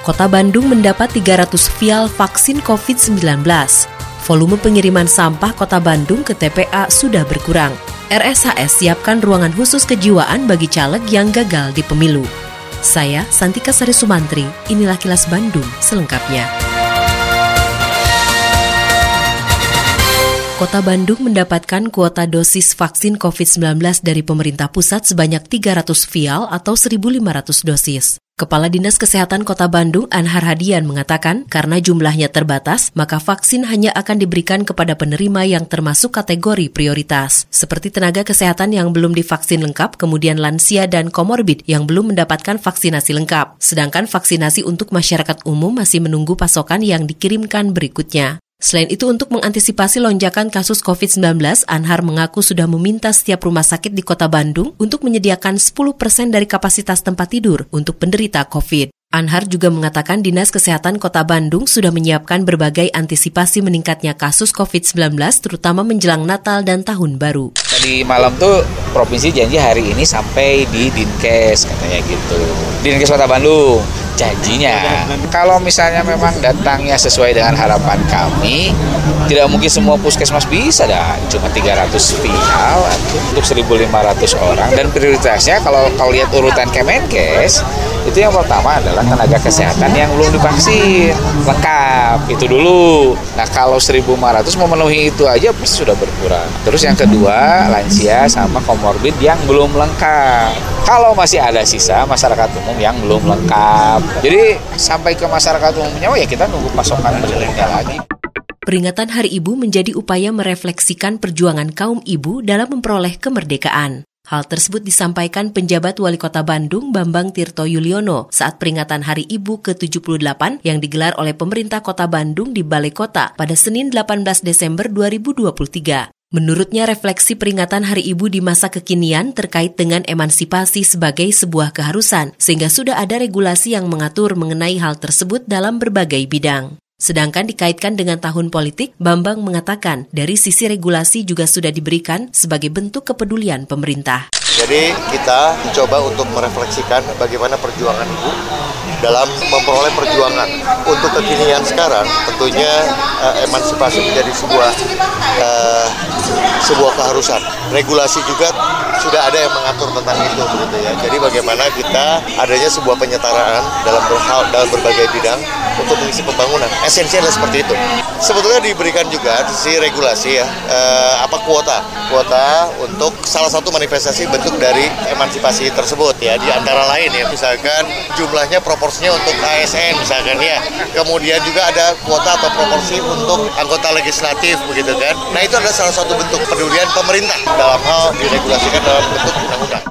Kota Bandung mendapat 300 vial vaksin COVID-19. Volume pengiriman sampah Kota Bandung ke TPA sudah berkurang. RSHS siapkan ruangan khusus kejiwaan bagi caleg yang gagal di pemilu. Saya Santika Sari Sumantri, inilah kilas Bandung selengkapnya. Kota Bandung mendapatkan kuota dosis vaksin COVID-19 dari pemerintah pusat sebanyak 300 vial atau 1.500 dosis. Kepala Dinas Kesehatan Kota Bandung Anhar Hadian mengatakan karena jumlahnya terbatas, maka vaksin hanya akan diberikan kepada penerima yang termasuk kategori prioritas, seperti tenaga kesehatan yang belum divaksin lengkap, kemudian lansia dan komorbid yang belum mendapatkan vaksinasi lengkap. Sedangkan vaksinasi untuk masyarakat umum masih menunggu pasokan yang dikirimkan berikutnya. Selain itu, untuk mengantisipasi lonjakan kasus COVID-19, Anhar mengaku sudah meminta setiap rumah sakit di kota Bandung untuk menyediakan 10% dari kapasitas tempat tidur untuk penderita COVID. Anhar juga mengatakan Dinas Kesehatan Kota Bandung sudah menyiapkan berbagai antisipasi meningkatnya kasus COVID-19 terutama menjelang Natal dan Tahun Baru. Tadi malam tuh provinsi janji hari ini sampai di Dinkes katanya gitu. Dinkes Kota Bandung janjinya. Kalau misalnya memang datangnya sesuai dengan harapan kami, tidak mungkin semua puskesmas bisa dah. Cuma 300 vial untuk 1.500 orang dan prioritasnya kalau kau lihat urutan Kemenkes itu yang pertama adalah tenaga kesehatan yang belum divaksin lengkap. Itu dulu. Nah kalau 1500 memenuhi itu aja pasti sudah berkurang. Terus yang kedua lansia sama komorbid yang belum lengkap. Kalau masih ada sisa masyarakat umum yang belum lengkap. Jadi sampai ke masyarakat umumnya oh ya kita nunggu pasokan berikutnya lagi. Peringatan Hari Ibu menjadi upaya merefleksikan perjuangan kaum ibu dalam memperoleh kemerdekaan. Hal tersebut disampaikan penjabat Wali Kota Bandung Bambang Tirto Yuliono saat peringatan Hari Ibu ke-78 yang digelar oleh pemerintah Kota Bandung di Balai Kota pada Senin 18 Desember 2023. Menurutnya refleksi peringatan Hari Ibu di masa kekinian terkait dengan emansipasi sebagai sebuah keharusan, sehingga sudah ada regulasi yang mengatur mengenai hal tersebut dalam berbagai bidang. Sedangkan dikaitkan dengan tahun politik, Bambang mengatakan dari sisi regulasi juga sudah diberikan sebagai bentuk kepedulian pemerintah. Jadi kita mencoba untuk merefleksikan bagaimana perjuangan ibu dalam memperoleh perjuangan. Untuk kekinian sekarang, tentunya uh, emansipasi menjadi sebuah uh, sebuah keharusan. Regulasi juga sudah ada yang mengatur tentang itu, begitu ya. Jadi bagaimana kita adanya sebuah penyetaraan dalam berhal dalam berbagai bidang untuk mengisi pembangunan. Esensi adalah seperti itu. Sebetulnya diberikan juga si regulasi ya uh, apa kuota, kuota untuk salah satu manifestasi bentuk bentuk dari emansipasi tersebut ya di antara lain ya misalkan jumlahnya proporsinya untuk ASN misalkan ya kemudian juga ada kuota atau proporsi untuk anggota legislatif begitu kan nah itu adalah salah satu bentuk pedulian pemerintah dalam hal diregulasikan dalam bentuk undang-undang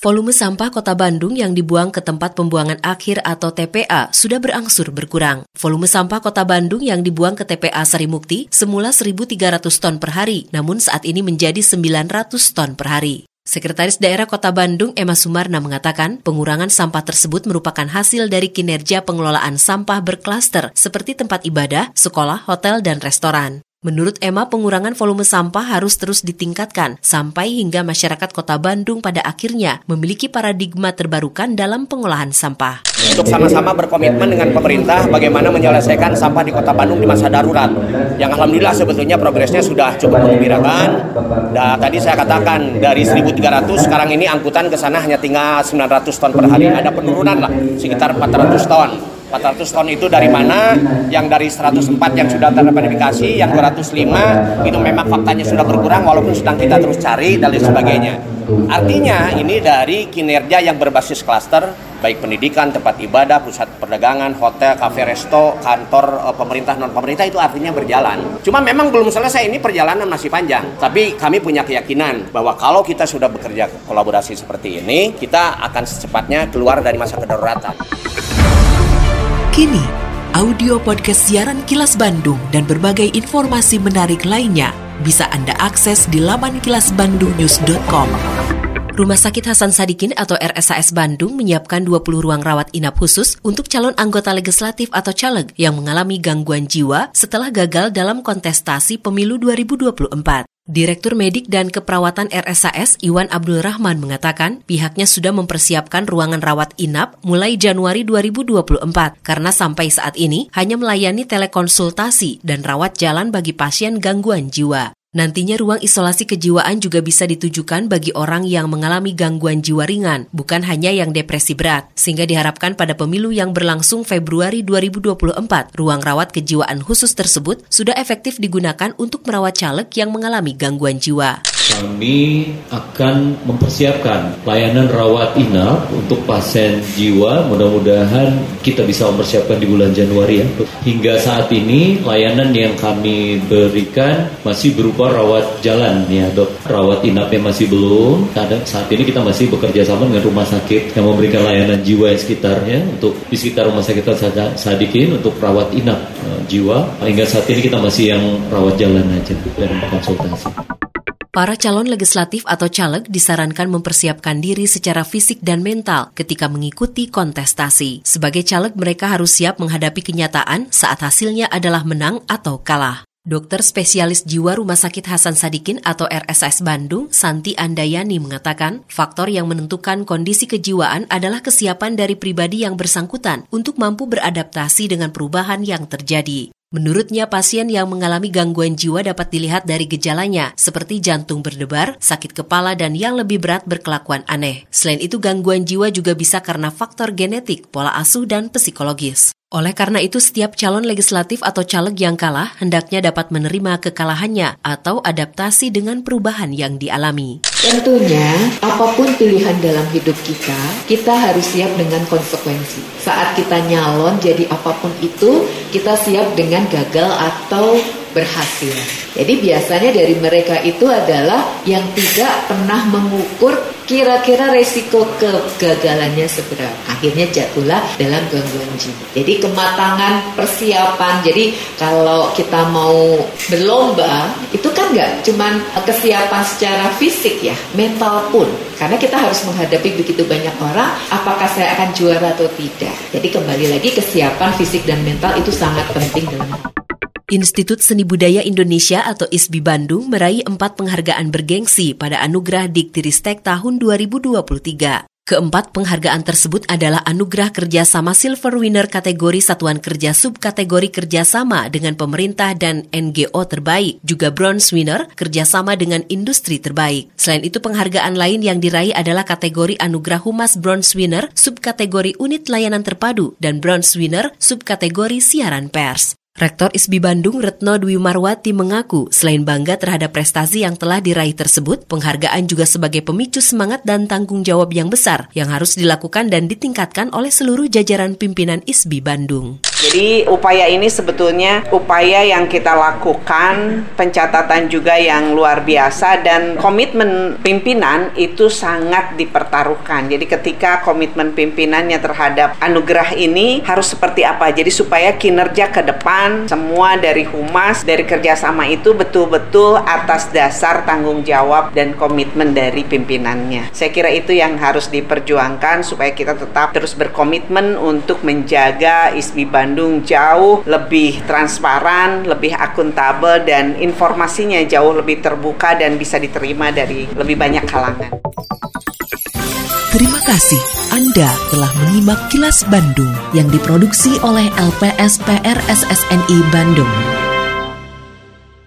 Volume sampah kota Bandung yang dibuang ke tempat pembuangan akhir atau TPA sudah berangsur berkurang. Volume sampah kota Bandung yang dibuang ke TPA Sarimukti semula 1.300 ton per hari, namun saat ini menjadi 900 ton per hari. Sekretaris Daerah Kota Bandung Emma Sumarna mengatakan pengurangan sampah tersebut merupakan hasil dari kinerja pengelolaan sampah berklaster seperti tempat ibadah, sekolah, hotel, dan restoran. Menurut Emma, pengurangan volume sampah harus terus ditingkatkan sampai hingga masyarakat kota Bandung pada akhirnya memiliki paradigma terbarukan dalam pengolahan sampah. Untuk sama-sama berkomitmen dengan pemerintah bagaimana menyelesaikan sampah di kota Bandung di masa darurat. Yang alhamdulillah sebetulnya progresnya sudah cukup mengembirakan. Dan tadi saya katakan dari 1.300 sekarang ini angkutan ke sana hanya tinggal 900 ton per hari. Ada penurunan lah sekitar 400 ton. 400 ton itu dari mana? Yang dari 104 yang sudah terverifikasi, yang 205 itu memang faktanya sudah berkurang walaupun sedang kita terus cari dan lain sebagainya. Artinya ini dari kinerja yang berbasis klaster, baik pendidikan, tempat ibadah, pusat perdagangan, hotel, kafe, resto, kantor eh, pemerintah non pemerintah itu artinya berjalan. Cuma memang belum selesai ini perjalanan masih panjang. Tapi kami punya keyakinan bahwa kalau kita sudah bekerja kolaborasi seperti ini, kita akan secepatnya keluar dari masa kedaruratan. Kini, Audio podcast siaran Kilas Bandung dan berbagai informasi menarik lainnya bisa Anda akses di laman kilasbandungnews.com. Rumah Sakit Hasan Sadikin atau RSAS Bandung menyiapkan 20 ruang rawat inap khusus untuk calon anggota legislatif atau caleg yang mengalami gangguan jiwa setelah gagal dalam kontestasi pemilu 2024. Direktur Medik dan Keperawatan RSAS Iwan Abdul Rahman mengatakan pihaknya sudah mempersiapkan ruangan rawat inap mulai Januari 2024 karena sampai saat ini hanya melayani telekonsultasi dan rawat jalan bagi pasien gangguan jiwa. Nantinya ruang isolasi kejiwaan juga bisa ditujukan bagi orang yang mengalami gangguan jiwa ringan, bukan hanya yang depresi berat. Sehingga diharapkan pada pemilu yang berlangsung Februari 2024, ruang rawat kejiwaan khusus tersebut sudah efektif digunakan untuk merawat caleg yang mengalami gangguan jiwa kami akan mempersiapkan layanan rawat inap untuk pasien jiwa. Mudah-mudahan kita bisa mempersiapkan di bulan Januari ya. Hingga saat ini layanan yang kami berikan masih berupa rawat jalan ya dok. Rawat inapnya masih belum. Kadang saat ini kita masih bekerja sama dengan rumah sakit yang memberikan layanan jiwa yang sekitarnya untuk di sekitar rumah sakit Sadikin untuk rawat inap uh, jiwa. Hingga saat ini kita masih yang rawat jalan aja dan konsultasi. Para calon legislatif atau caleg disarankan mempersiapkan diri secara fisik dan mental ketika mengikuti kontestasi. Sebagai caleg, mereka harus siap menghadapi kenyataan saat hasilnya adalah menang atau kalah. Dokter spesialis jiwa Rumah Sakit Hasan Sadikin atau RSS Bandung, Santi Andayani mengatakan, faktor yang menentukan kondisi kejiwaan adalah kesiapan dari pribadi yang bersangkutan untuk mampu beradaptasi dengan perubahan yang terjadi. Menurutnya, pasien yang mengalami gangguan jiwa dapat dilihat dari gejalanya, seperti jantung berdebar, sakit kepala, dan yang lebih berat berkelakuan aneh. Selain itu, gangguan jiwa juga bisa karena faktor genetik, pola asuh, dan psikologis. Oleh karena itu, setiap calon legislatif atau caleg yang kalah hendaknya dapat menerima kekalahannya atau adaptasi dengan perubahan yang dialami. Tentunya, apa pun pilihan dalam hidup kita, kita harus siap dengan konsekuensi. Saat kita nyalon jadi apa pun itu, kita siap dengan gagal atau berhasil. Jadi biasanya dari mereka itu adalah yang tidak pernah mengukur kira-kira resiko kegagalannya seberapa. Akhirnya jatuhlah dalam gangguan jiwa. Jadi kematangan persiapan. Jadi kalau kita mau berlomba itu kan nggak cuman kesiapan secara fisik ya, mental pun. Karena kita harus menghadapi begitu banyak orang, apakah saya akan juara atau tidak. Jadi kembali lagi kesiapan fisik dan mental itu sangat penting dalam Institut Seni Budaya Indonesia atau ISBI Bandung meraih empat penghargaan bergengsi pada Anugerah Diktiristek tahun 2023. Keempat penghargaan tersebut adalah Anugerah Kerjasama Silver Winner kategori Satuan Kerja Subkategori Kerjasama dengan Pemerintah dan NGO Terbaik, juga Bronze Winner Kerjasama dengan Industri Terbaik. Selain itu penghargaan lain yang diraih adalah kategori Anugerah Humas Bronze Winner Subkategori Unit Layanan Terpadu dan Bronze Winner Subkategori Siaran Pers. Rektor ISBI Bandung Retno Dwi Marwati mengaku selain bangga terhadap prestasi yang telah diraih tersebut, penghargaan juga sebagai pemicu semangat dan tanggung jawab yang besar yang harus dilakukan dan ditingkatkan oleh seluruh jajaran pimpinan ISBI Bandung. Jadi upaya ini sebetulnya upaya yang kita lakukan, pencatatan juga yang luar biasa dan komitmen pimpinan itu sangat dipertaruhkan. Jadi ketika komitmen pimpinannya terhadap anugerah ini harus seperti apa? Jadi supaya kinerja ke depan semua dari humas, dari kerjasama itu betul-betul atas dasar tanggung jawab dan komitmen dari pimpinannya. Saya kira itu yang harus diperjuangkan supaya kita tetap terus berkomitmen untuk menjaga ISBI Bandung Bandung jauh lebih transparan, lebih akuntabel dan informasinya jauh lebih terbuka dan bisa diterima dari lebih banyak kalangan. Terima kasih Anda telah menyimak kilas Bandung yang diproduksi oleh LPSPR SSNI Bandung.